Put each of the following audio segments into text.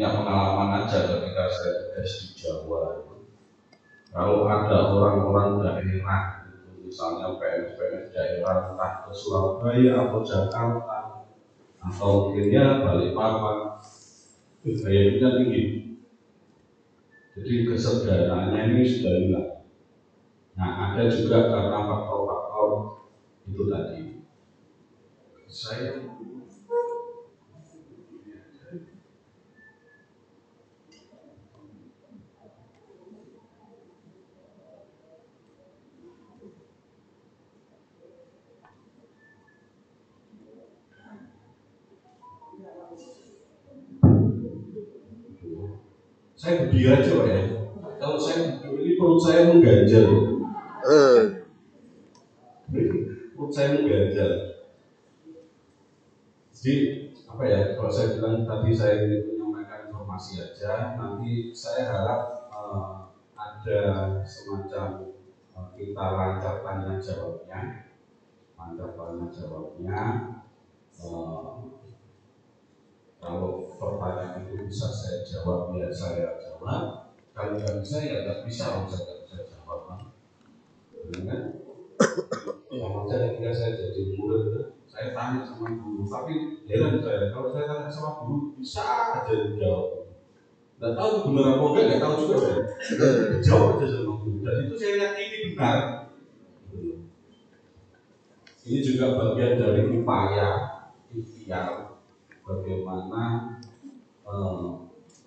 punya pengalaman aja ketika saya tugas di Jawa. Kalau ada orang-orang daerah, gitu, misalnya PNS-PNS daerah entah ke Surabaya atau Jakarta atau mungkin ya Balikpapan, gaya hidupnya tinggi. Jadi kesederhanaannya ini sudah hilang. Nah, ada juga karena faktor-faktor itu tadi. Saya saya berdiri aja pak ya. Kalau saya ini perut saya mengganjal. Eh, perut saya mengganjal. Jadi apa ya kalau saya bilang tadi saya menyampaikan informasi aja nanti saya harap eh, ada semacam eh, kita lancar tanya jawabnya lancar tanya jawabnya Eh, kalau pertanyaan itu bisa saya jawab ya saya jawab. Kalau nggak bisa ya nggak bisa kalau saya bisa jawab kan kan sama saya ketika saya jadi murid saya tanya sama guru tapi heran saya. Kalau saya tanya sama guru bisa aja dijawab nggak tahu itu benar apa enggak nggak tahu juga saya. Dijawab aja sama guru. Dan itu saya yakini benar. Ini juga bagian dari upaya ikhtiar bagaimana eh,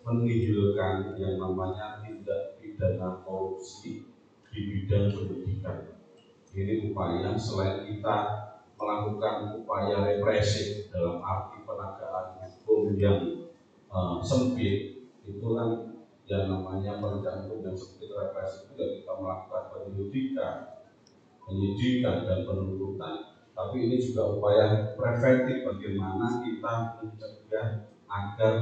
menihilkan yang namanya tindak pidana korupsi di bidang pendidikan. Ini upaya selain kita melakukan upaya represif dalam arti penegakan hukum yang eh, sempit, itu kan yang namanya penegakan yang sempit represif juga kita melakukan penyelidikan, penyidikan dan penuntutan tapi ini juga upaya preventif bagaimana kita mencegah agar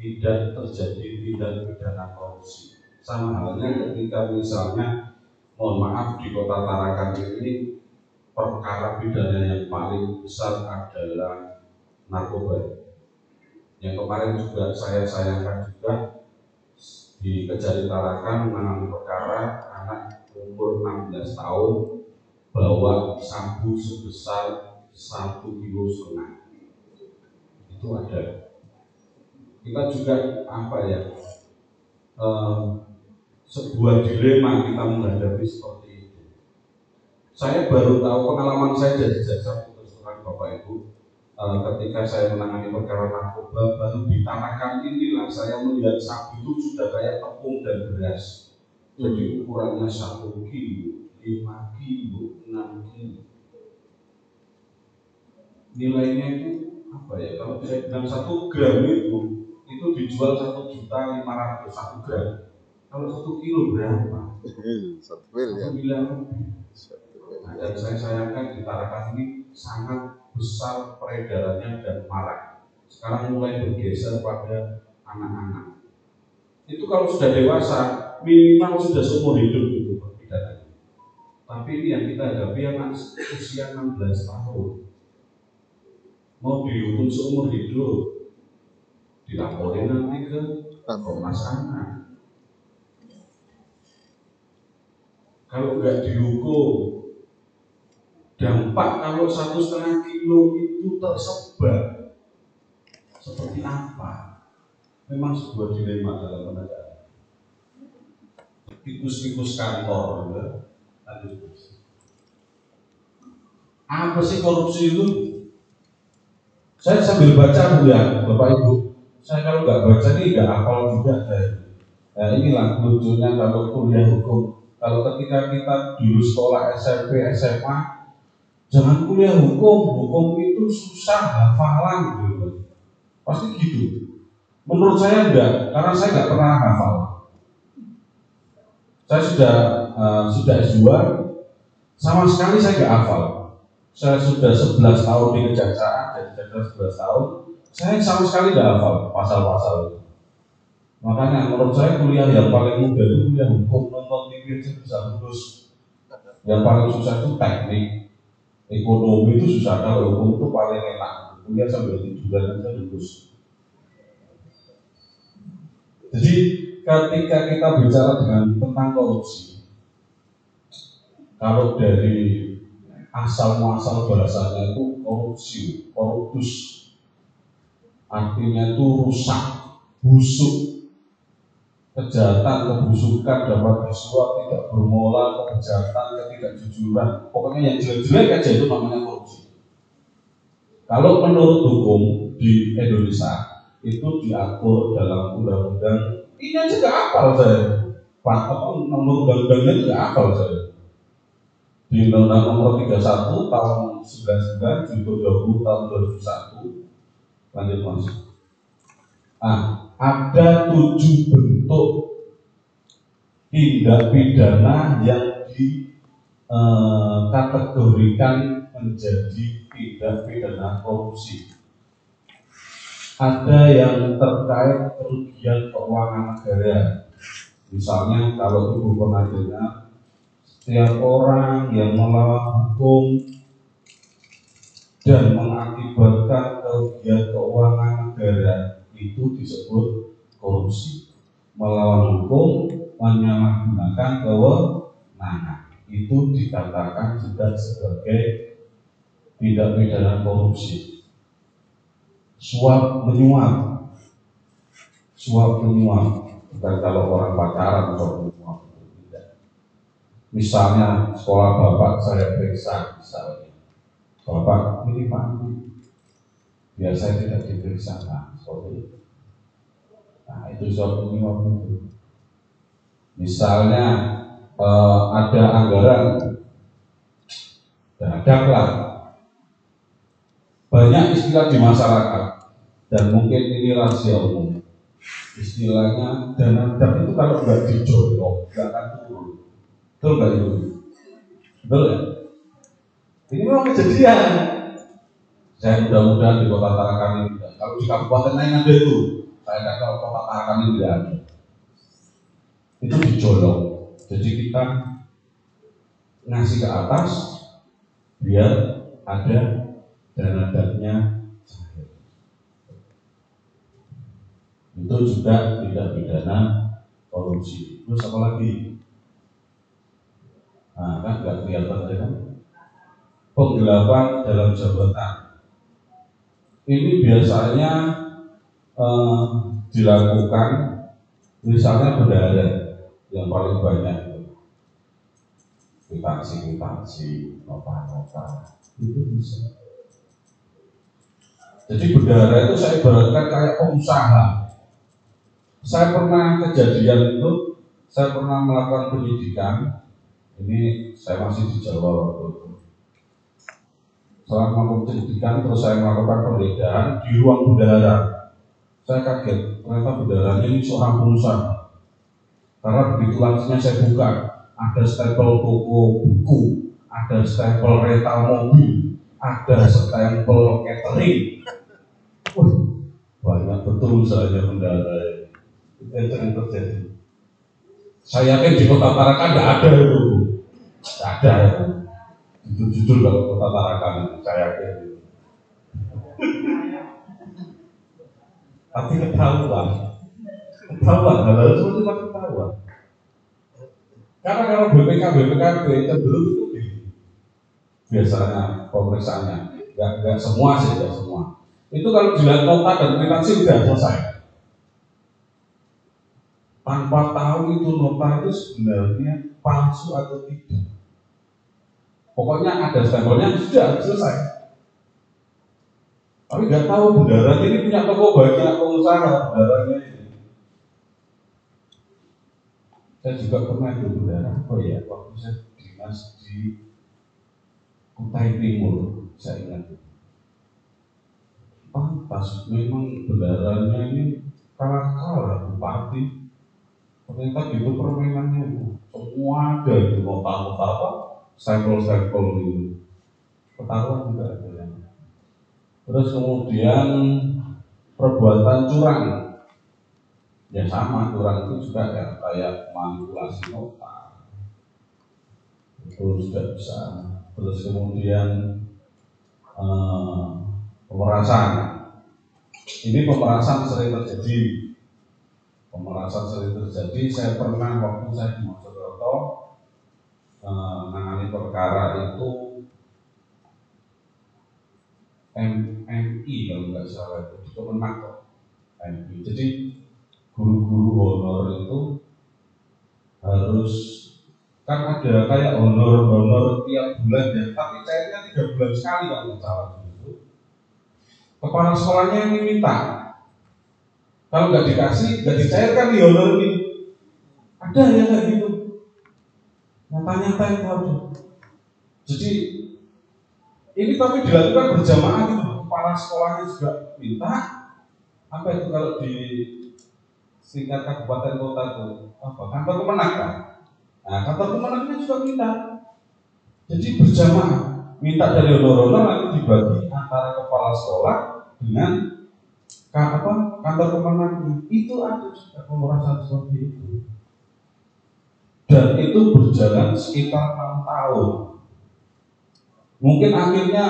tidak terjadi tindak pidana korupsi. Sama halnya ketika misalnya, mohon maaf di kota Tarakan ini perkara pidana yang paling besar adalah narkoba. Yang kemarin juga saya sayangkan juga di Kejari Tarakan menangani perkara anak umur 16 tahun bawa sabu sebesar satu kilo setengah. Itu ada. Kita juga apa ya eh, sebuah dilema kita menghadapi seperti itu. Saya baru tahu pengalaman saya jadi jaksa terang bapak ibu eh, ketika saya menangani perkara narkoba baru ditanakan inilah saya melihat sabu itu sudah kayak tepung dan beras. Jadi ukurannya satu kilo 5 kilo, 6 kilo. Nilainya itu apa ya? Kalau saya bilang satu gram itu itu dijual satu juta lima ratus satu gram. Kalau satu kilo berapa? satu ya. Satu miliar. Satu mil. Nah, dan saya sayangkan di Tarakan ini sangat besar peredarannya dan marak. Sekarang mulai bergeser pada anak-anak. Itu kalau sudah dewasa minimal sudah seumur hidup. Tapi ini yang kita hadapi anak usia 16 tahun. Mau dihukum seumur hidup. Dilaporin nanti ke Komnas Anak. Kalau nggak dihukum, dampak kalau satu setengah kilo itu tersebar seperti apa? Memang sebuah dilema dalam penegakan. Tikus-tikus kantor, ya. Apa sih korupsi itu? Saya sambil baca bu ya, Bapak Ibu. Saya kalau nggak baca ini nggak hafal juga saya. Nah inilah lucunya kalau kuliah hukum. Kalau ketika kita dulu sekolah SMP, SMA, jangan kuliah hukum. Hukum itu susah hafalan gitu. Pasti gitu. Menurut saya enggak, karena saya nggak pernah hafal. Saya sudah uh, sudah S2, sama sekali saya nggak hafal. Saya sudah 11 tahun di kejaksaan, jadi jaksa 11 tahun, saya sama sekali nggak hafal pasal-pasal. Makanya menurut saya kuliah yang paling mudah itu kuliah hukum, nonton TV aja bisa lulus. Yang paling susah itu teknik, ekonomi itu susah, kalau hukum itu paling enak. Kuliah sambil tiduran aja lulus. Jadi ketika kita bicara dengan tentang korupsi, kalau dari asal muasal bahasanya itu korupsi, korupus, artinya itu rusak, busuk, kejahatan, kebusukan dapat visual tidak bermola, kejahatan, ketidakjujuran, pokoknya yang jelek-jelek aja itu namanya korupsi. Kalau menurut hukum di Indonesia itu diatur dalam undang-undang. Ini aja gak hafal saya. Pak apa nomor undang-undangnya juga hafal saya di Undang-Undang Nomor 31 tahun 99 Judul 20 tahun 2001 lanjut mas. Ah ada tujuh bentuk tindak pidana yang dikategorikan eh, menjadi tindak pidana korupsi. Ada yang terkait kerugian keuangan negara. Misalnya kalau pernah dengar, setiap orang yang melawan hukum dan mengakibatkan kerugian keuangan negara itu disebut korupsi. Melawan hukum menyalahgunakan kewenangan. Itu dikatakan juga sebagai tidak pidana korupsi. Suap menyuap. Suap menyuap. Bukan kalau orang pacaran suap menyuap misalnya sekolah bapak saya periksa misalnya. Bapak ini pak. Biar saya tidak diperiksa. Nah seperti itu. Nah itu menyuap itu misalnya eh, ada anggaran. Dadak lah banyak istilah di masyarakat. Dan mungkin ini rahasia umum. Istilahnya dana dap itu kalau nggak dijolok nggak akan turun betul nggak itu betul ya? Ini memang kejadian. Saya mudah-mudahan di kota Tarakan ini tidak. Kalau di kabupaten lain ada itu. Saya kata kalau kota Tarakan ini tidak ada. Itu dijolok. Jadi kita ngasih ke atas biar ada dan adatnya itu juga tidak pidana korupsi. Terus apa lagi nah kan nggak kelihatan ya kan penggelapan dalam jabatan ini biasanya eh, dilakukan misalnya bendahara yang paling banyak kwitansi kwitansi nota-nota itu bisa jadi bendara itu saya ibaratkan kayak pengusaha. Saya pernah kejadian itu, saya pernah melakukan penyidikan. Ini saya masih di Jawa waktu itu. Setelah melakukan terus saya melakukan penggeledahan di ruang bendara. Saya kaget, ternyata bendaranya ini seorang pengusaha. Karena begitu langsungnya saya buka, ada stempel toko buku, ada stempel rental mobil, ada stempel catering, Wah, banyak betul saja kendala itu yang terjadi. Saya yakin di kota Tarakan tidak ada itu, ada itu. Jujur-jujur kalau kota Tarakan itu, saya yakin. Tapi ketahuan, ketahuan, hal-hal itu ketahuan. Karena kalau BPK BPKB cenderung itu biasanya pemeriksaannya, nggak semua sih, nggak semua itu kalau dilihat nota dan kwitansi sudah selesai tanpa tahu itu nota itu sebenarnya palsu atau tidak. Pokoknya ada stempelnya sudah selesai. Tapi nggak tahu bendara ini punya toko banyak pengusaha bendaranya ini. Saya juga pernah di bendara oh ya waktu saya dinas di Kutai Timur saya ingat. Pantas memang bendaranya ini kalah-kalah bupati ternyata gitu permainannya semua ada di kota-kota apa? Sampel-sampel itu. Ketahuan juga ada yang terus kemudian perbuatan curang. Ya sama curang itu juga ya kayak manipulasi nota. Itu sudah bisa. Terus kemudian eh, pemerasan. Ini pemerasan sering terjadi. Pemerasan sering terjadi. Saya pernah waktu saya di Mojokerto eh, menangani perkara itu MMI kalau nggak salah itu di Kemenak MI. Jadi guru-guru honor itu harus kan ada kayak honor-honor tiap bulan ya, tapi cairnya tiga bulan sekali kalau nggak salah itu. Kepala sekolahnya yang minta, kalau nggak dikasih, nggak dicairkan di honor ini. Ada yang kayak gitu. Nyata-nyata itu ada. Jadi ini tapi dilakukan berjamaah gitu. Kepala sekolahnya juga minta. Apa itu kalau di tingkat kabupaten kota itu apa kantor kemenang kan? Nah kantor kemenangnya juga minta. Jadi berjamaah minta dari honor-honor nanti dibagi antara kepala sekolah dengan apa kantor kemenangnya itu ada juga pemerasan seperti itu. Dan itu berjalan sekitar enam tahun. Mungkin akhirnya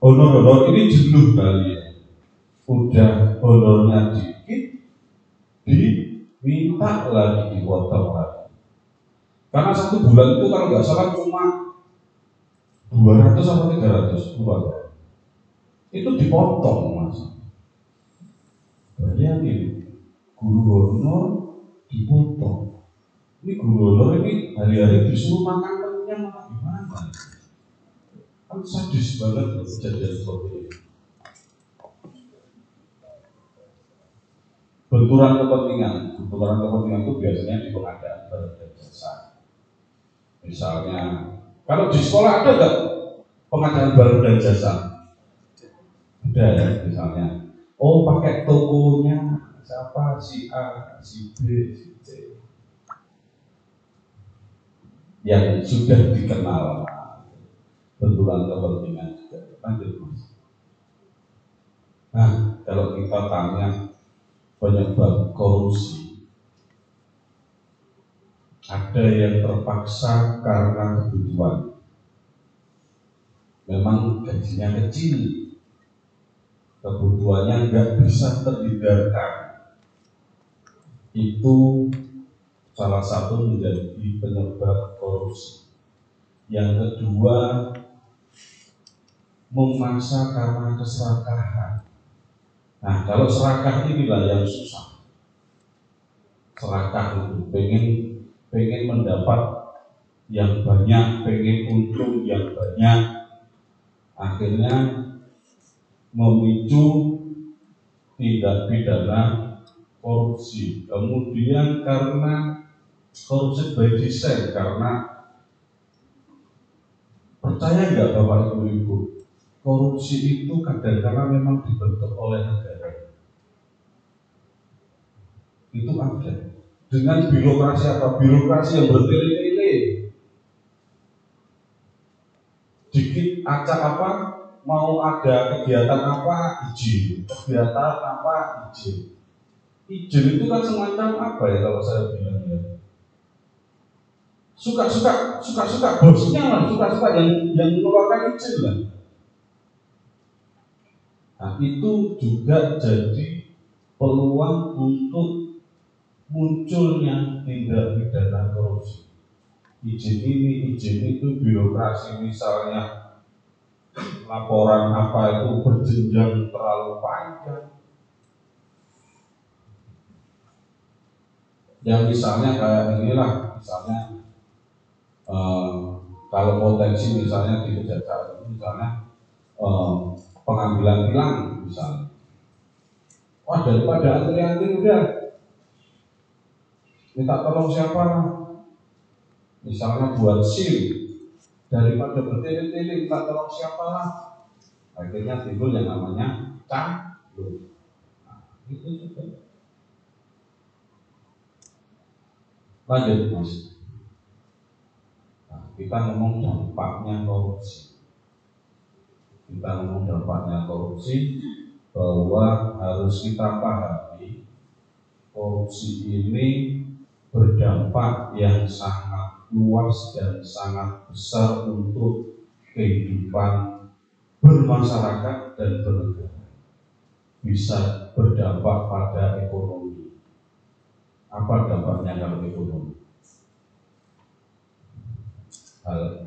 honor-honor ini jenuh kali ya. Udah honornya dikit diminta lagi dipotong lagi. Karena satu bulan itu kalau nggak salah cuma 200 sampai 300 luar itu dipotong mas Bayangin, guru honor dipotong. Ini guru honor ini hari-hari disuruh makan kenyang malah gimana? Kan sadis banget kejadian seperti ini. Benturan kepentingan, benturan kepentingan itu biasanya di pengadaan dan jasa. Misalnya, kalau di sekolah ada nggak pengadaan barang dan jasa? Ada ya, misalnya Oh pakai tokonya. Siapa? Si A, si B, si C. Yang sudah dikenal. Benturan kepentingan juga. Lanjut mas. Nah kalau kita tanya penyebab korupsi. Ada yang terpaksa karena kebutuhan. Memang gajinya kecil kebutuhannya nggak bisa terhindarkan. Itu salah satu menjadi penyebab korupsi. Yang kedua memaksa karena keserakahan. Nah kalau serakah inilah yang susah. Serakah itu pengen pengen mendapat yang banyak pengen untung yang banyak. Akhirnya memicu tindak pidana korupsi. Kemudian karena korupsi by design karena percaya nggak bapak ibu ibu korupsi itu kadang-kadang memang dibentuk oleh negara. Itu ada. Dengan birokrasi apa? Birokrasi yang bertele-tele dikit acak apa mau ada kegiatan apa izin kegiatan apa izin izin itu kan semacam apa ya kalau saya bilang ya? Suka-suka suka-suka bosnya lah suka-suka yang yang mengeluarkan izin lah. Nah itu juga jadi peluang untuk munculnya tindak pidana korupsi. Izin ini izin itu birokrasi misalnya laporan apa itu berjenjang terlalu panjang. Yang misalnya kayak inilah, misalnya eh, kalau potensi misalnya di kejaksaan misalnya eh, pengambilan tilang misalnya. Wah daripada antri-antri udah minta tolong siapa. Misalnya buat SIM, daripada bertele-tele minta tolong siapa? Lah akhirnya timbul yang namanya canggung nah, itu juga. Lanjut mas. Nah, kita ngomong dampaknya korupsi. Kita ngomong dampaknya korupsi bahwa harus kita pahami korupsi ini berdampak yang sangat luas dan sangat besar untuk kehidupan bermasyarakat dan bernegara bisa berdampak pada ekonomi Apa dampaknya kalau ekonomi?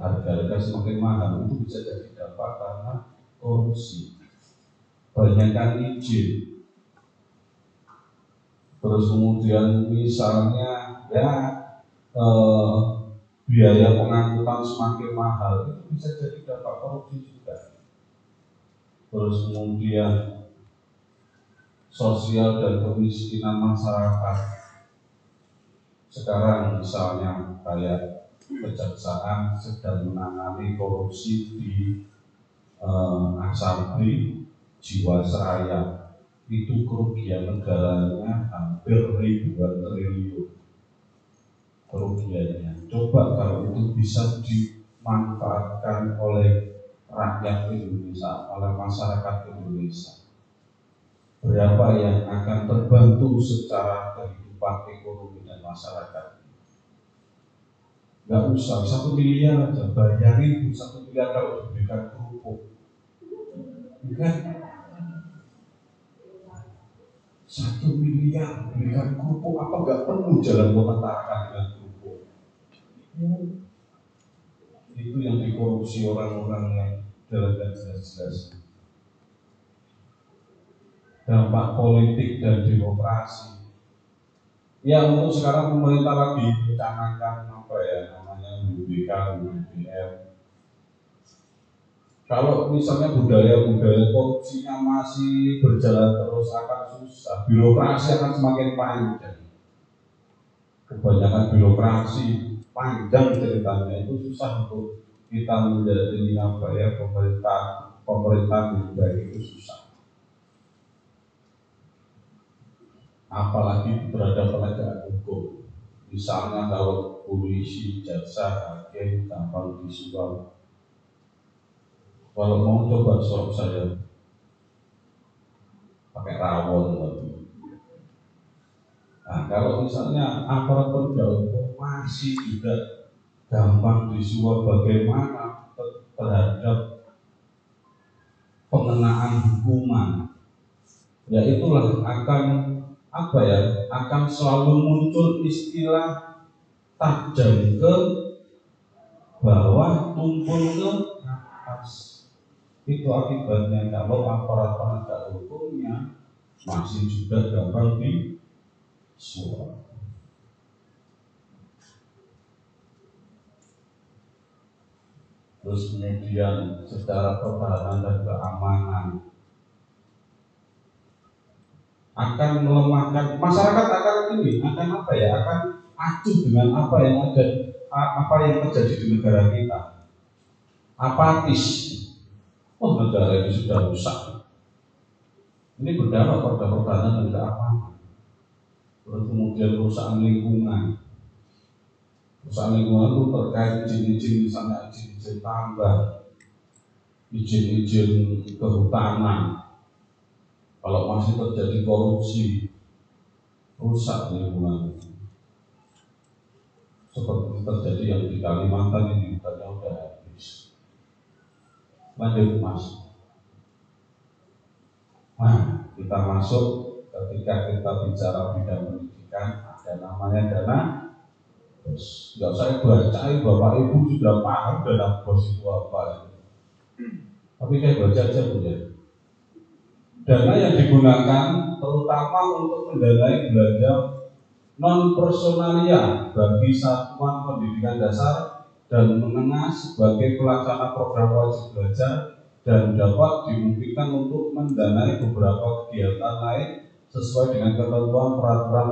Harga-harga semakin mahal itu bisa jadi dampak karena korupsi. Banyakkan izin. Terus kemudian misalnya ya eh, biaya pengangkutan semakin mahal itu bisa jadi dampak korupsi juga. Terus kemudian sosial dan kemiskinan masyarakat. Sekarang misalnya kayak kejaksaan sedang menangani korupsi di eh, Asabri Jiwasraya itu kerugian negaranya hampir ribuan triliun kerugiannya. Coba kalau itu bisa dimanfaatkan oleh rakyat Indonesia, oleh masyarakat Indonesia. Berapa yang akan terbantu secara kehidupan ekonomi dan masyarakat? Gak usah, satu miliar aja, bayangin satu miliar kalau diberikan kerupuk. Kan satu miliar berikan kerupuk apa nggak perlu jalan kota dengan kerupuk itu yang dikorupsi orang-orang yang jelas-jelas dampak politik dan demokrasi. Ya untuk sekarang pemerintah lagi mencanangkan apa ya namanya BBK, BBM kalau misalnya budaya-budaya korupsinya masih berjalan terus akan susah, birokrasi akan semakin panjang. Kebanyakan birokrasi panjang ceritanya itu susah untuk kita menjadi apa ya pemerintah pemerintah baik itu susah. Apalagi terhadap penegak hukum. Misalnya kalau polisi, jaksa, hakim gampang disuap kalau mau coba suap saya pakai rawon lagi. Nah, kalau misalnya aparat penegak hukum masih juga gampang disuap bagaimana terhadap pengenaan hukuman, ya itulah akan apa ya akan selalu muncul istilah tajam ke bawah tumpul ke atas itu akibatnya kalau aparat penegak hukumnya masih juga gampang di suap. Terus kemudian secara pertahanan dan keamanan akan melemahkan masyarakat akan ini akan apa ya akan acuh dengan apa yang ada apa yang terjadi di negara kita apatis Oh negara ini sudah rusak. Ini berdampak pada pertahanan dan keamanan. Terus kemudian perusahaan lingkungan. Perusahaan lingkungan itu terkait izin-izin misalnya izin-izin tambah, izin-izin kehutanan. Kalau masih terjadi korupsi, rusak lingkungan. Seperti terjadi yang di Kalimantan ini, hutannya udah lanjut mas nah kita masuk ketika kita bicara bidang pendidikan ada namanya dana bos nggak usah baca bapak ibu sudah paham dana bos itu apa tapi kayak baca aja bu ya dana yang digunakan terutama untuk mendanai belanja non personalia bagi satuan pendidikan dasar dan menengah sebagai pelaksana program wajib belajar dan dapat dimungkinkan untuk mendanai beberapa kegiatan lain sesuai dengan ketentuan peraturan.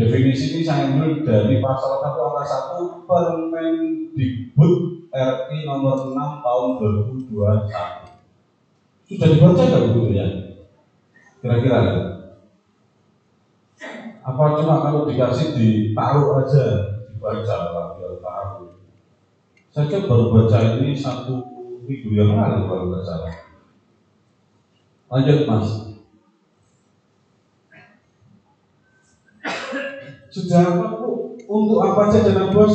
Definisi ini saya ambil dari pasal 1 angka 1 Permendikbud RI nomor 6 tahun 2021. Sudah dibaca nggak ya? Kira-kira ya? Apa cuma kalau dikasih ditaruh aja dibaca lah? Saya baru baca ini satu minggu yang lalu baru salah. Lanjut mas. Sudah apa bu? Untuk apa saja dana bos?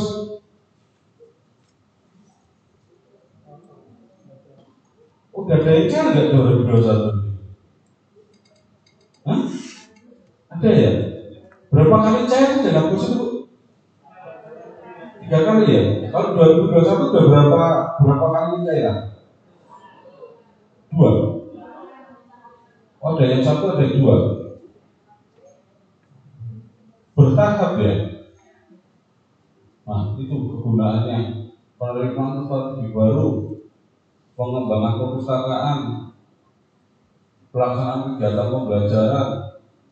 Udah ada yang nggak 2021? Hah? Ada ya? Berapa kali cair dana bos itu? Tiga kali ya. Kalau 2021 udah berapa berapa kali cairan? Dua. Oh, ada yang satu ada dua. Bertahap ya. Nah, itu kegunaannya penerimaan strategi baru, pengembangan perpustakaan, pelaksanaan kegiatan pembelajaran,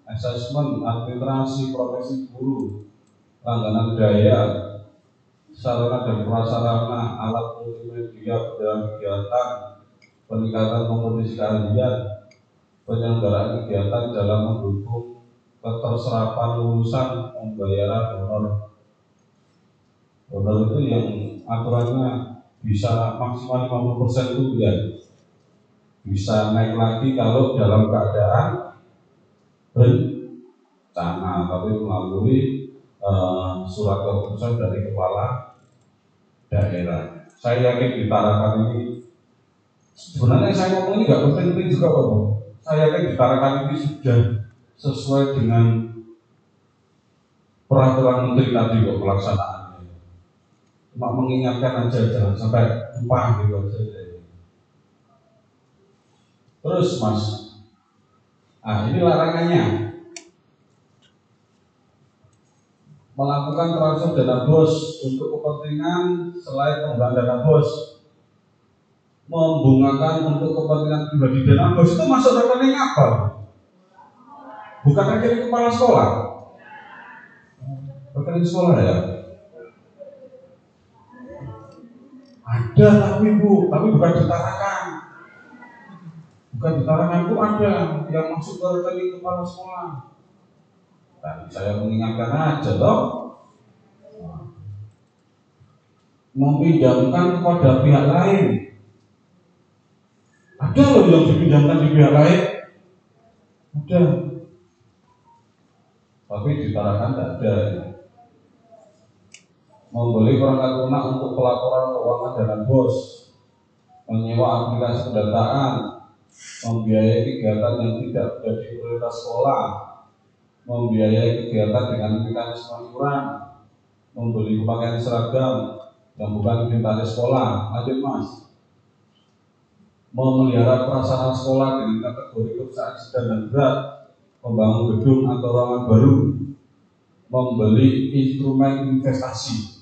asesmen, administrasi, profesi guru, langganan daya, sarana dan prasarana, alat multimedia dalam kegiatan, peningkatan kompetisi keahlian, penyelenggaraan kegiatan dalam mendukung keterserapan lulusan pembayaran honor. Honor itu yang aturannya bisa maksimal 50% itu ya bisa naik lagi kalau dalam keadaan berencana tapi melalui uh, surat keputusan dari kepala daerah. Saya yakin di Tarakan ini sebenarnya saya ngomong ini nggak penting-penting juga Pak. Saya yakin di Tarakan ini sudah sesuai dengan peraturan menteri tadi kok pelaksanaan cuma mengingatkan aja jangan sampai lupa gitu aja. Terus mas. Ah ini larangannya. Melakukan transfer dana bos untuk kepentingan selain penggunaan dana bos. Membungakan untuk kepentingan pribadi dana bos. Itu masuk rekening apa bukan rekening kepala sekolah rekening sekolah ya Ada tapi bu, tapi bukan ditarakan. Bukan ditarakan itu ada yang masuk ke rekening kepala sekolah. Tadi saya mengingatkan aja toh. Meminjamkan kepada pihak lain. Ada loh yang dipinjamkan di pihak lain. Ada. Tapi ditarakan tidak ada. Membeli perangkat lunak untuk pelaporan keuangan dana bos, menyewa aplikasi pendataan, membiayai kegiatan yang tidak menjadi prioritas sekolah, membiayai kegiatan dengan mekanisme iuran, membeli pakaian seragam. Yang bukan inventaris sekolah, lanjut mas, memelihara prasarana sekolah dengan kategori kerusakan sedang dan berat, membangun gedung atau ruangan baru, membeli instrumen investasi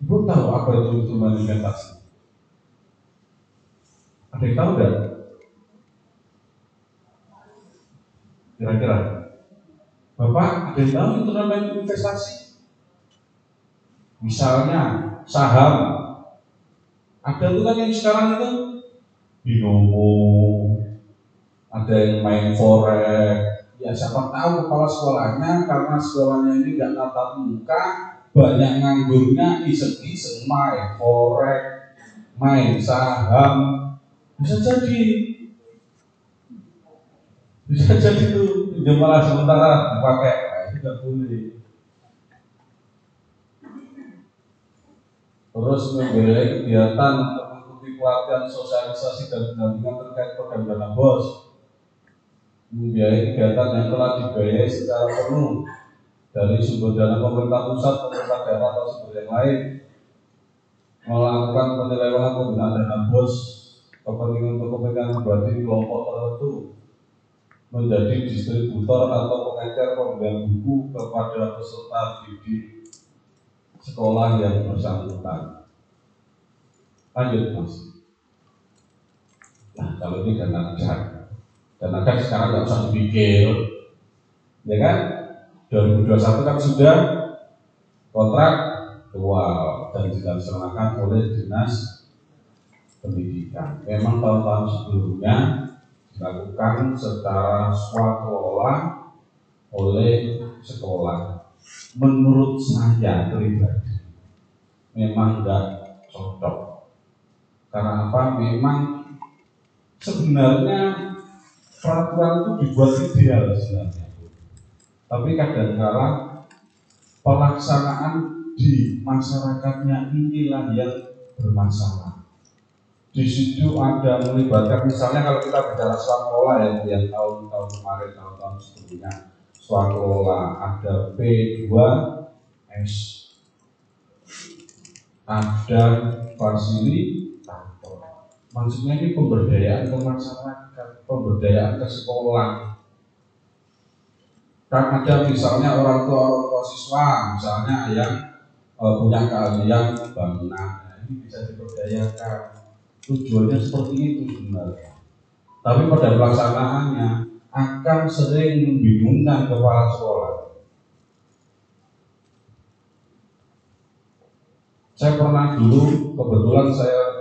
Ibu tahu apa itu instrumen investasi? Ada yang tahu tidak? Kira-kira? Bapak, ada yang tahu instrumen investasi? Misalnya saham. Ada tuh kan yang sekarang itu binomo, ada yang main forex. Ya siapa tahu kepala sekolahnya karena sekolahnya ini nggak tatap muka, banyak nganggurnya iseng-iseng main forex, main saham, bisa jadi. Bisa jadi itu pinjam malah sementara dipakai. Nah, tidak boleh. Terus membiayai kegiatan mengikuti pelatihan sosialisasi dan pendampingan terkait program dana bos membiayai kegiatan yang telah dibiayai secara penuh dari sumber dana pemerintah pusat, pemerintah daerah atau sumber yang lain melakukan penyelewengan penggunaan dana bos kepentingan untuk kepentingan pribadi kelompok tertentu menjadi distributor atau pengecer pembelian buku kepada peserta didik sekolah yang bersangkutan. Lanjut mas. Nah kalau ini dana negara, dana negara sekarang nggak usah dipikir, ya kan? 2021 kan sudah kontrak dual dan dilaksanakan oleh dinas pendidikan. Memang tahun-tahun sebelumnya dilakukan secara swakelola oleh sekolah. Menurut saya pribadi memang tidak cocok. Karena apa? Memang sebenarnya peraturan itu dibuat ideal sebenarnya tapi kadang-kala pelaksanaan di masyarakatnya inilah yang bermasalah. Di situ ada melibatkan misalnya kalau kita bicara sekolah ya yang tahun-tahun kemarin tahun-tahun sebelumnya swaklola, ada P2S, ada fasilitator. Maksudnya ini pemberdayaan ke masyarakat, pemberdayaan ke sekolah. Kan ada misalnya orang tua orang tua siswa, misalnya yang uh, punya keahlian bangunan, nah, ini bisa diberdayakan. Tujuannya seperti itu sebenarnya. Tapi pada pelaksanaannya akan sering membingungkan kepala sekolah. Saya pernah dulu, kebetulan saya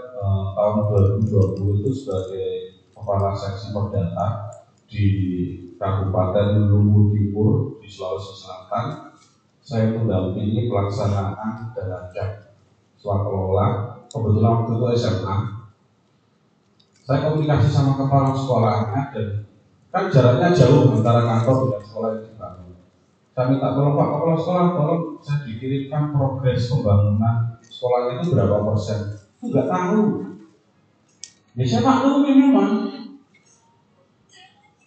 tahun 2020 itu sebagai kepala seksi perdata di Kabupaten Luwu Timur di Sulawesi Selatan. Saya mendampingi pelaksanaan dan ajak swakelola. Kebetulan waktu itu SMA. Saya komunikasi sama kepala sekolahnya dan kan jaraknya jauh antara kantor dengan sekolah itu dibangun. Saya minta tolong Pak Kepala Sekolah, tolong saya dikirimkan progres pembangunan sekolah itu berapa persen. Enggak tahu. Ya saya maklumi memang.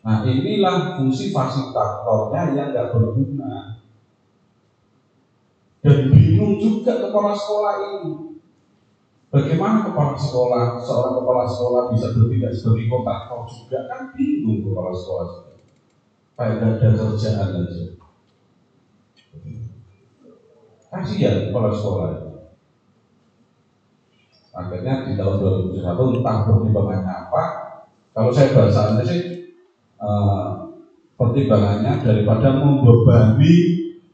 Nah inilah fungsi fasilitatornya yang nggak berguna. Dan bingung juga kepala sekolah ini. Bagaimana kepala sekolah, seorang kepala sekolah bisa bertindak sebagai kontraktor juga kan bingung kepala sekolah. Gak ada kerjaan aja. Kasihan kepala sekolah itu. Akhirnya di tahun 2021 entah pertimbangannya apa. Kalau saya baca sih eh, pertimbangannya daripada membebani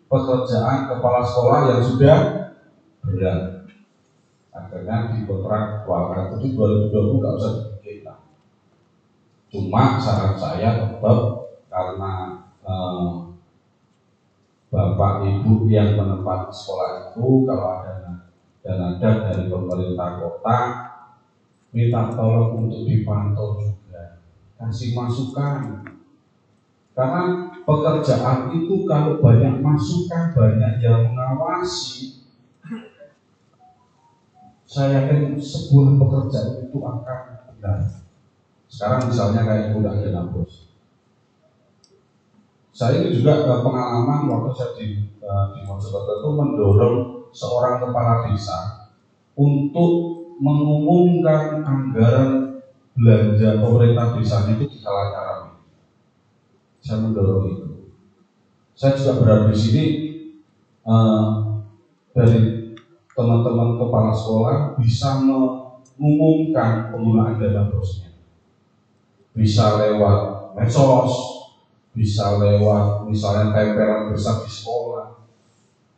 pekerjaan kepala sekolah yang sudah berat. Akhirnya di kontrak kualitas itu 2020 nggak usah dibikin. Cuma saran saya tetap karena eh, bapak ibu yang menempati sekolah itu kalau ada dan ada dari pemerintah kota minta tolong untuk dipantau juga. Kasih masukan. Karena pekerjaan itu kalau banyak masukan banyak yang mengawasi saya yakin sebuah pekerjaan itu akan benar sekarang misalnya kayak udah ada bos saya ini juga eh, pengalaman waktu saya di, eh, di Mojokerto itu mendorong seorang kepala desa untuk mengumumkan anggaran belanja pemerintah desa itu di salah cara Saya mendorong itu. Saya juga berada di sini uh, dari teman-teman kepala sekolah bisa mengumumkan penggunaan dana bosnya. Bisa lewat medsos, bisa lewat misalnya tempelan besar di sekolah,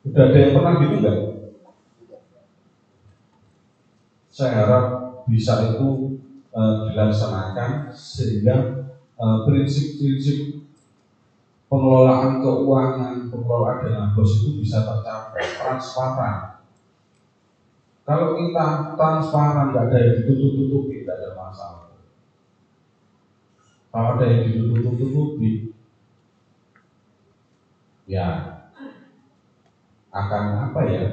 Udah ada yang pernah gitu enggak? Saya harap bisa itu e, dilaksanakan sehingga eh, prinsip-prinsip pengelolaan keuangan, pengelolaan dana bos itu bisa tercapai transparan. Kalau kita transparan, nggak ada yang ditutup-tutupi, tidak ada masalah. Kalau ada yang ditutup-tutupi, ya akan apa ya?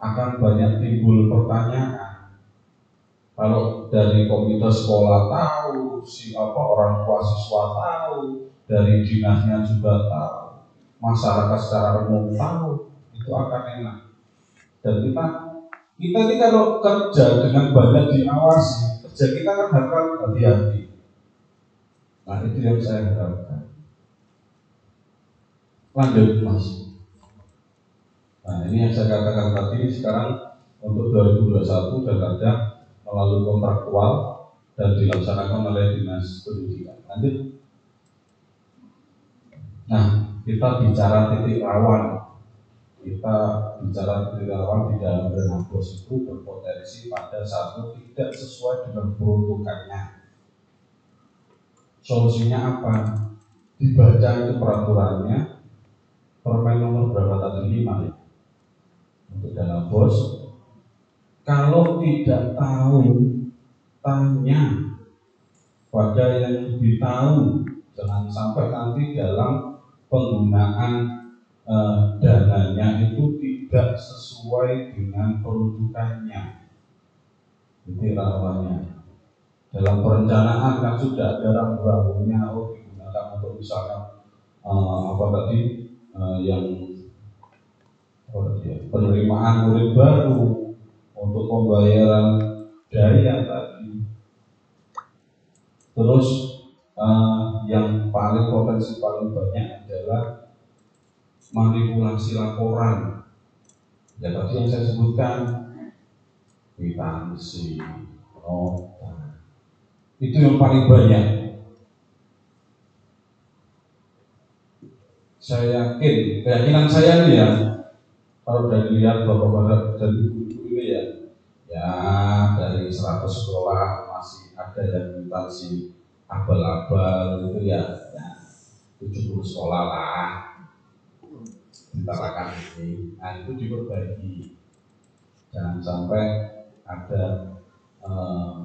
Akan banyak timbul pertanyaan. Kalau dari komite sekolah tahu si apa orang tua siswa tahu dari dinasnya juga tahu masyarakat secara umum tahu itu akan enak. Dan kita kita ini kalau kerja dengan banyak diawasi kerja kita kan harus hati-hati. Nah itu yang saya harapkan. Lanjut mas Nah ini yang saya katakan tadi sekarang untuk 2021 dan ada melalui kontraktual dan dilaksanakan oleh dinas pendidikan. Lanjut. Nah kita bicara titik rawan kita bicara titik rawan di dalam dana bos itu berpotensi pada satu tidak sesuai dengan peruntukannya. Solusinya apa? Dibaca itu peraturannya, permen nomor berapa tadi lima ya? Untuk dana bos. Kalau tidak tahu tanya pada yang lebih tahu. Jangan sampai nanti dalam penggunaan e, dananya itu tidak sesuai dengan peruntukannya. Itu rawannya dalam perencanaan kan sudah ada rambu-rambunya oh untuk misalnya uh, apa tadi uh, yang ya, penerimaan murid baru untuk pembayaran daya tadi. Terus uh, yang paling potensi paling banyak adalah manipulasi laporan. Ya tadi yang saya sebutkan kwitansi nota. Itu yang paling banyak. Saya yakin keyakinan saya nih ya kalau dari lihat bapak-bapak dan ibu-ibu ini ya ya dari 100 sekolah masih ada yang kwitansi abal-abal itu ya, ya 70 sekolah lah. Ditarakan ini. Nah itu diperbaiki. Jangan sampai ada eh,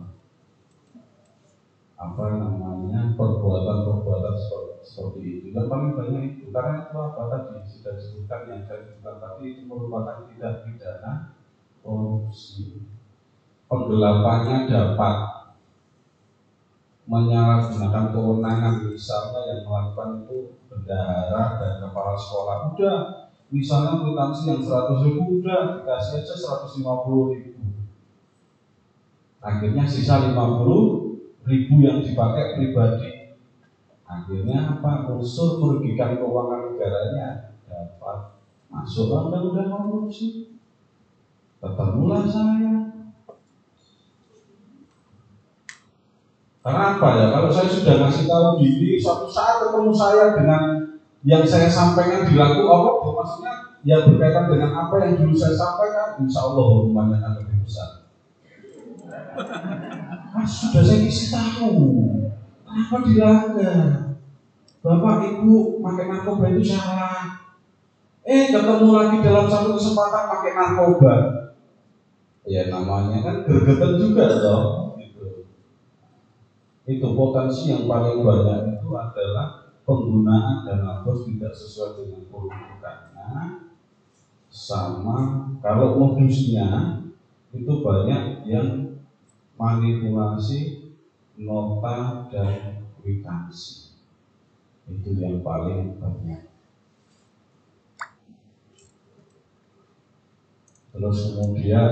apa namanya perbuatan-perbuatan seperti, seperti itu. Yang paling banyak itu karena itu apa tadi sudah disebutkan yang saya sebutkan tadi itu merupakan tidak pidana korupsi. Penggelapannya dapat menyalahgunakan kewenangan misalnya yang melakukan itu bendahara dan kepala sekolah. Udah misalnya kwitansi yang 100 ribu udah dikasih aja 150 ribu. Akhirnya sisa 50 ribu yang dipakai pribadi akhirnya apa? Unsur merugikan keuangan negaranya dapat masuk undang-undang korupsi. Ketemulah saya. Karena apa ya? Kalau saya sudah ngasih tahu gini, suatu saat ketemu saya dengan yang saya sampaikan dilakukan Allah, maksudnya yang berkaitan dengan apa yang dulu saya sampaikan, insya Allah hukumannya akan lebih besar. Mas sudah saya kasih tahu, kenapa dilanggar? Bapak Ibu pakai narkoba itu salah. Eh ketemu lagi dalam satu kesempatan pakai narkoba. Ya namanya kan gergetan juga dong itu potensi yang paling banyak itu adalah penggunaan dana bos tidak sesuai dengan peruntukannya sama kalau modusnya itu banyak yang manipulasi nota dan kwitansi itu yang paling banyak. Terus kemudian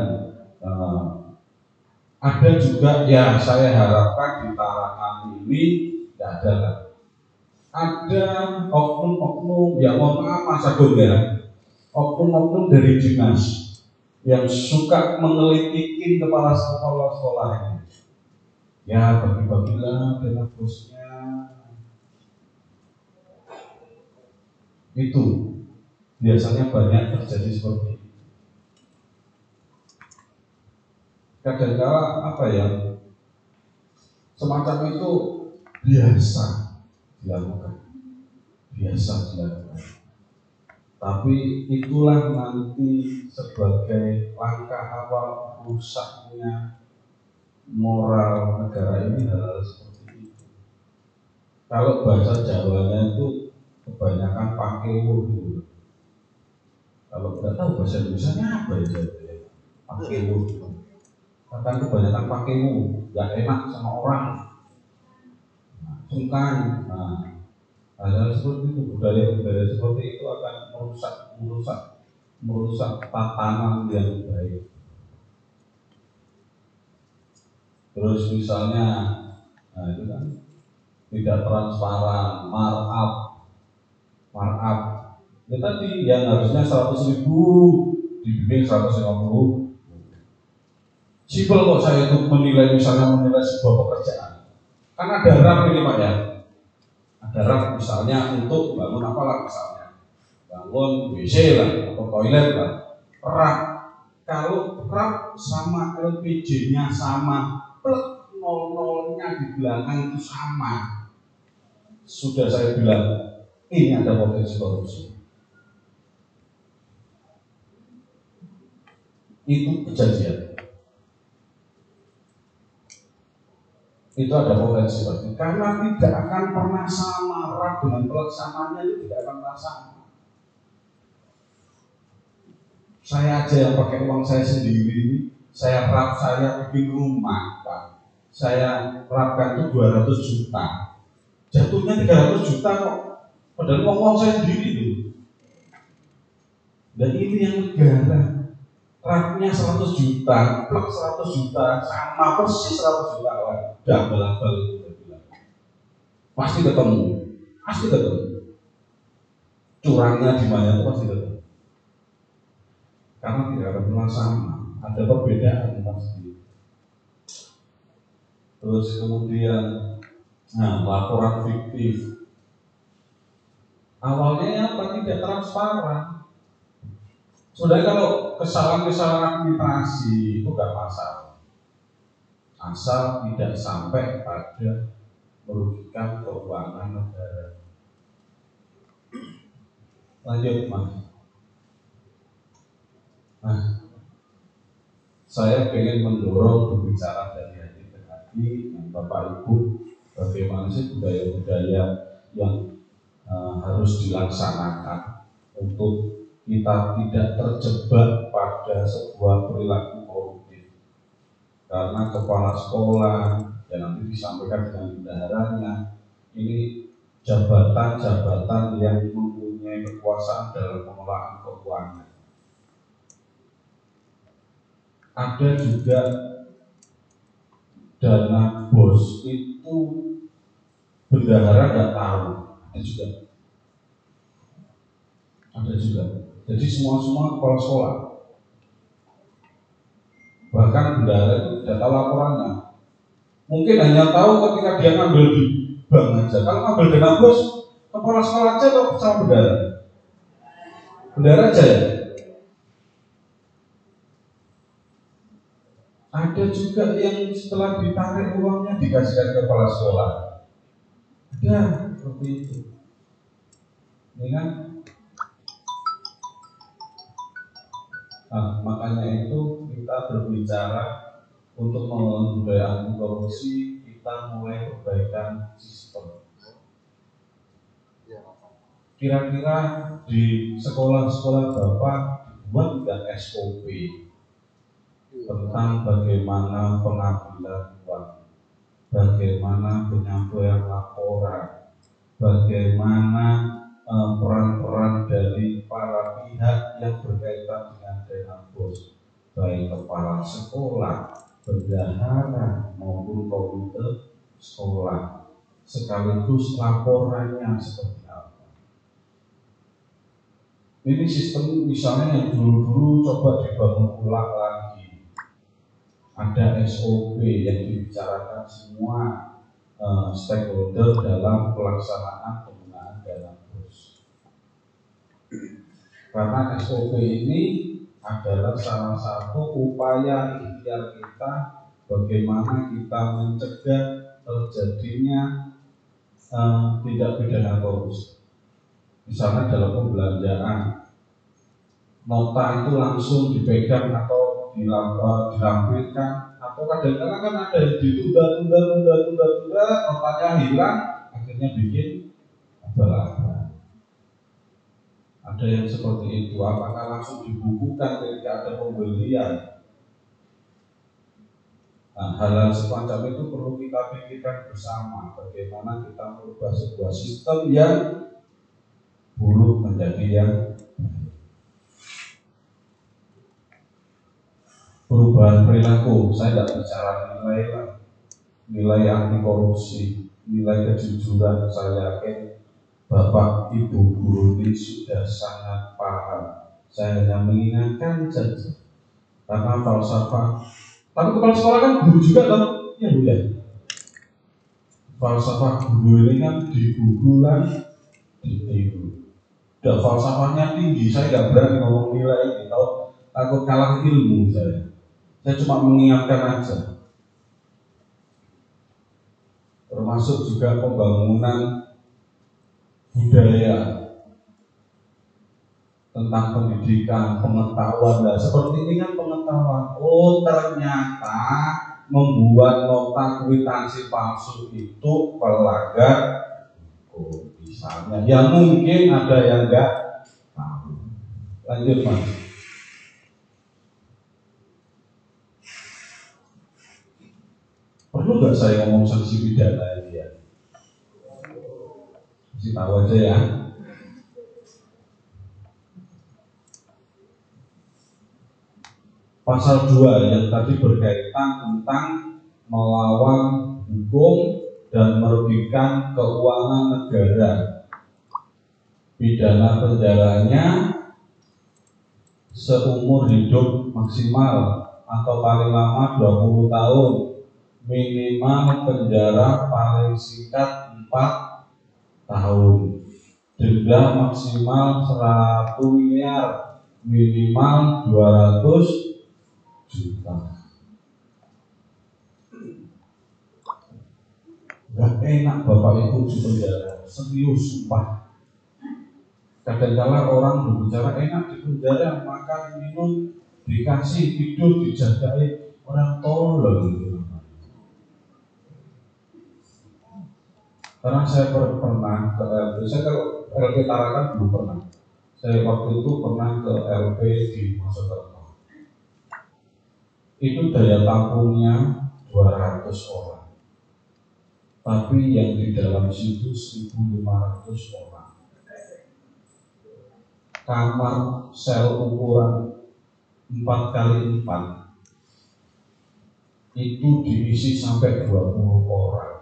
uh, ada juga yang saya harapkan di Tarakan ini tidak ada Ada oknum-oknum yang mohon maaf Mas ya, oknum-oknum dari dinas yang suka mengelitikin kepala sekolah-sekolah ini. Ya bagi-bagilah bosnya. Itu biasanya banyak terjadi seperti kadang-kala apa ya semacam itu biasa dilakukan. Biasa dilakukan. Tapi itulah nanti sebagai langkah awal rusaknya moral negara ini hal, -hal seperti itu. Kalau bahasa Jawanya itu kebanyakan pakai wudhu kalau nggak tahu bahasa Indonesia apa ya pakai wudhu bahkan kebanyakan pakaimu nggak enak sama orang. Nah, sungkan. Nah, hal-hal seperti itu budaya-budaya seperti itu akan merusak merusak merusak tatanan yang baik terus misalnya nah itu kan tidak transparan markup markup ya tadi yang harusnya 100 ribu dibikin 150 Simpel kok saya itu menilai misalnya menilai sebuah pekerjaan. Kan ada ram ini Pak ya. Ada ram misalnya untuk bangun apa lah misalnya. Bangun WC lah atau toilet lah. Ram. Kalau ram sama LPG-nya sama, plek nol-nolnya di belakang itu sama. Sudah saya bilang, ini ada potensi korupsi. Itu kejadian. itu ada potensi seperti karena tidak akan pernah sama rak dengan pelaksanaannya itu tidak akan pernah sama saya aja yang pakai uang saya sendiri saya rap saya bikin rumah pak saya rapkan itu 200 juta jatuhnya 300 juta kok Padahal ngomong saya sendiri itu. Dan ini yang negara. Raknya 100 juta, plek 100 juta, sama persis 100 juta lah. Double-double. Pasti ketemu, pasti ketemu. Curangnya di mana pasti ketemu. Karena tidak ada pernah sama, ada perbedaan pasti. Terus kemudian, nah laporan fiktif. Awalnya apa? Tidak transparan. Sudah kalau kesalahan-kesalahan administrasi itu gak masalah. Asal tidak sampai pada merugikan keuangan negara. Lanjut, Mas. Nah, saya ingin mendorong berbicara dari hati ke hati Bapak Ibu bagaimana sih budaya-budaya yang uh, harus dilaksanakan untuk kita tidak terjebak pada sebuah perilaku koruptif. Karena kepala sekolah yang nanti disampaikan dengan bendaharanya ini jabatan-jabatan yang mempunyai kekuasaan dalam pengelolaan keuangan ada juga dana bos itu bendahara nggak tahu ada juga ada juga jadi semua semua kepala sekolah. Bahkan bendara itu tidak tahu laporannya. Mungkin hanya tahu ketika dia ngambil di bank aja. Kalau ngambil dana bos, kepala sekolah aja atau sama bendara? Bendara aja ya. Ada juga yang setelah ditarik uangnya dikasihkan ke kepala sekolah. Ada seperti itu. Ini kan Nah, makanya itu kita berbicara untuk membangun budaya korupsi, kita mulai perbaikan sistem. Kira-kira di sekolah-sekolah Bapak dibuat tidak SOP tentang bagaimana pengambilan uang, bagaimana penyampaian laporan, bagaimana eh, peran-peran dari para pihak yang berkaitan dengan bos baik kepala sekolah, bendahara maupun komite sekolah sekaligus laporannya seperti apa. Ini sistem misalnya yang dulu-dulu coba dibangun ulang lagi. Ada SOP yang dibicarakan semua uh, stakeholder dalam pelaksanaan penggunaan dana bos. Karena SOP ini adalah salah satu upaya ikhtiar kita bagaimana kita mencegah terjadinya uh, tidak pidana korupsi. Misalnya dalam pembelanjaan, nota itu langsung dipegang atau dilampirkan atau kadang-kadang kan ada yang ditunda, tunda, tunda, notanya hilang, akhirnya bikin apa ada yang seperti itu, apakah langsung dibukukan ketika ada pembelian? Nah, hal-hal semacam itu perlu kita pikirkan bersama bagaimana kita merubah sebuah sistem yang buruk menjadi yang perubahan perilaku. Saya tidak bicara nilai lah, nilai anti korupsi, nilai kejujuran. Saya yakin Bapak Ibu guru ini sudah sangat paham. Saya hanya mengingatkan saja. Karena falsafah. Tapi kepala sekolah kan guru juga kan? Ya Bu ya. Falsafah guru ini kan digugulan ditiru. Dan falsafahnya tinggi. Saya nggak berani ngomong nilai ini. Tahu takut kalah ilmu saya. Saya cuma mengingatkan aja. Termasuk juga pembangunan budaya tentang pendidikan, pengetahuan. Nah, seperti ini kan pengetahuan. Oh, ternyata membuat nota kwitansi palsu itu pelanggar oh, misalnya. Ya mungkin ada yang enggak tahu. Lanjut, Mas. Perlu nggak saya ngomong sanksi pidana ini ya? Kasih tahu aja ya. Pasal 2 yang tadi berkaitan tentang melawan hukum dan merugikan keuangan negara. Pidana penjaranya seumur hidup maksimal atau paling lama 20 tahun minimal penjara paling singkat 4 tahun denda maksimal 100 miliar minimal 200 juta. Gak enak bapak ibu di penjara, serius sumpah. Kadang-kala orang berbicara enak di penjara, makan minum dikasih tidur dijagai orang tolol. Karena saya pernah ke LP, saya ke LP Tarakan belum pernah. Saya waktu itu pernah ke LP di Mojokerto itu daya tampungnya 200 orang. Tapi yang di dalam situ 1500 orang. Kamar sel ukuran 4 kali 4 itu diisi sampai 20 orang.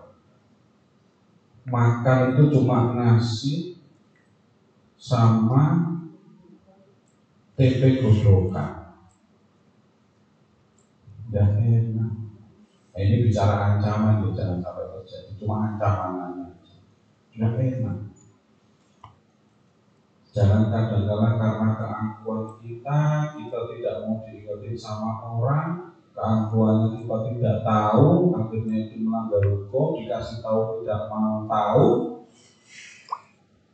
Makan itu cuma nasi sama tempe godokan tidak enak. Nah, ini bicara ancaman ya, jangan sampai terjadi. Cuma ancaman aja. Tidak enak. Jangan kadang-kadang karena keangkuhan kita, kita tidak mau diikuti sama orang, keangkuhan kita tidak tahu, akhirnya itu melanggar hukum, dikasih tahu tidak mau tahu,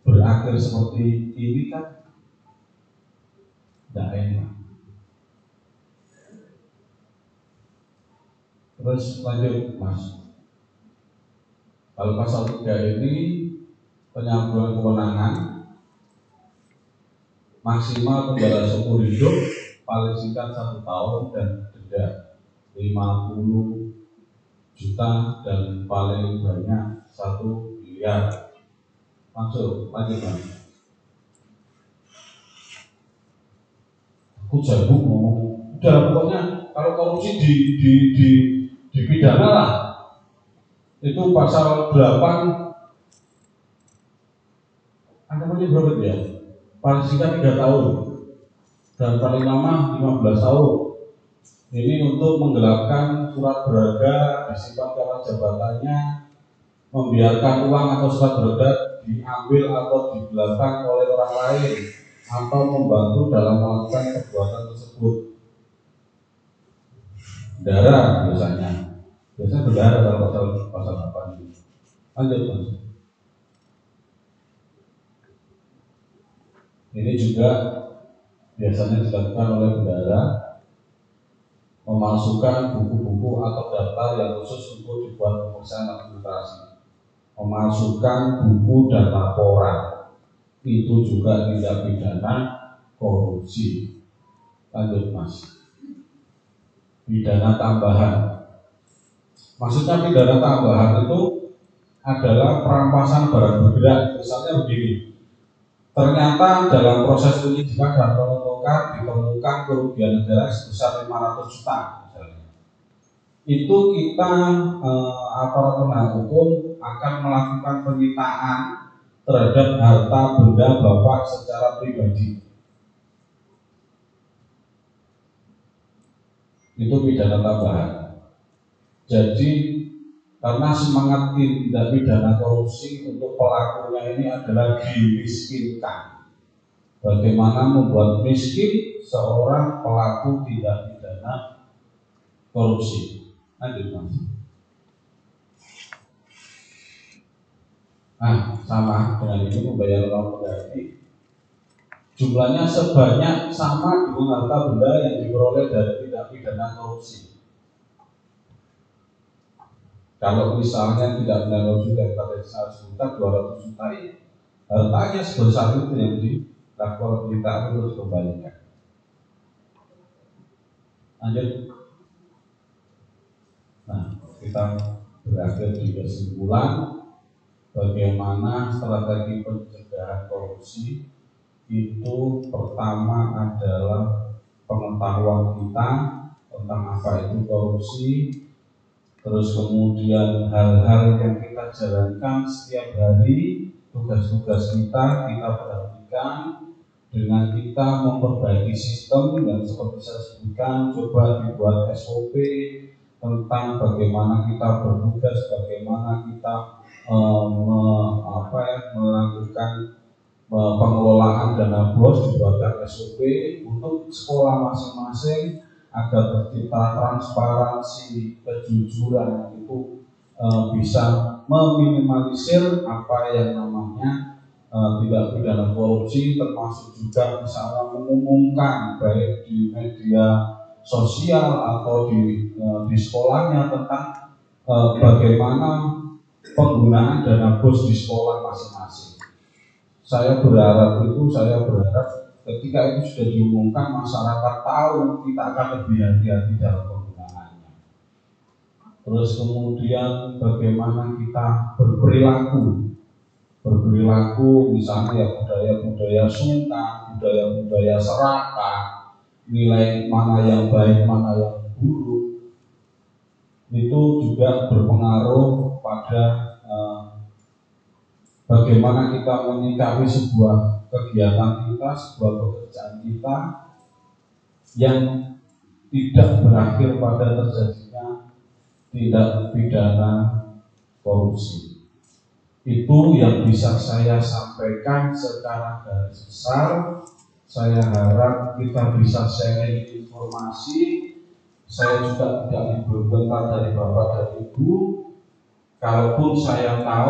berakhir seperti ini kan tidak enak. Terus lanjut Mas. Kalau pasal 3 ini penyambungan kewenangan maksimal penjara seumur hidup paling singkat satu tahun dan denda 50 juta dan paling banyak satu miliar. Langsung lanjut Mas. Aku jago ngomong, udah pokoknya kalau korupsi di di di dipidana lah. Itu pasal 8 ancamannya berapa ya? Paling singkat 3 tahun. Dan paling lama 15 tahun ini untuk menggelapkan surat berharga disimpan karena jabatannya membiarkan uang atau surat berharga diambil atau digelapkan oleh orang lain atau membantu dalam melakukan perbuatan tersebut darah biasanya Biasanya berdarah dalam pasal pasal apa ini. Lanjut mas. Ini juga biasanya dilakukan oleh bendara memasukkan buku-buku atau data yang khusus untuk dibuat pemeriksaan administrasi. Memasukkan buku dan laporan itu juga tidak pidana korupsi. Lanjut mas. Pidana tambahan Maksudnya pidana tambahan itu adalah perampasan barang bergerak. Misalnya begini, ternyata dalam proses penyidikan dan penuntutan ditemukan kerugian negara sebesar 500 juta. Itu kita eh, aparat penegak hukum akan melakukan penyitaan terhadap harta benda bapak secara pribadi. Itu pidana tambahan. Jadi karena semangat tindak pidana korupsi untuk pelakunya ini adalah dimiskinkan. Bagaimana membuat miskin seorang pelaku tindak pidana korupsi. Lanjut mas. Nah, sama dengan itu membayar uang pengganti jumlahnya sebanyak sama dengan harta benda yang diperoleh dari tindak pidana korupsi. Kalau misalnya tidak benar dari pada 100 juta, 200 juta ini hartanya sebesar itu yang dilakukan kita harus kembalikan. Lanjut. Nah, kita berakhir di kesimpulan bagaimana strategi pencegahan korupsi itu pertama adalah pengetahuan kita tentang apa itu korupsi terus kemudian hal-hal yang kita jalankan setiap hari tugas-tugas kita kita perhatikan dengan kita memperbaiki sistem yang seperti saya sebutkan coba dibuat SOP tentang bagaimana kita bertugas, bagaimana kita me- apa ya, melakukan eh, pengelolaan dana bos dibuatkan SOP untuk sekolah masing-masing agar tercipta transparansi, kejujuran itu eh, bisa meminimalisir apa yang namanya eh, tindak pidana korupsi termasuk juga misalnya mengumumkan baik di media sosial atau di eh, di sekolahnya tentang eh, bagaimana penggunaan dana bos di sekolah masing-masing. Saya berharap itu, saya berharap ketika itu sudah diumumkan masyarakat tahu kita akan lebih hati-hati dalam penggunaannya. Terus kemudian bagaimana kita berperilaku berperilaku misalnya ya budaya-budaya sungkan, budaya-budaya serakah, nilai mana yang baik, mana yang buruk, itu juga berpengaruh pada eh, bagaimana kita menyikapi sebuah kegiatan kita, sebuah pekerjaan kita yang tidak berakhir pada terjadinya tindak pidana korupsi itu yang bisa saya sampaikan secara garis besar. Saya harap kita bisa sharing informasi. Saya juga tidak dibentar dari Bapak dan Ibu. Kalaupun saya tahu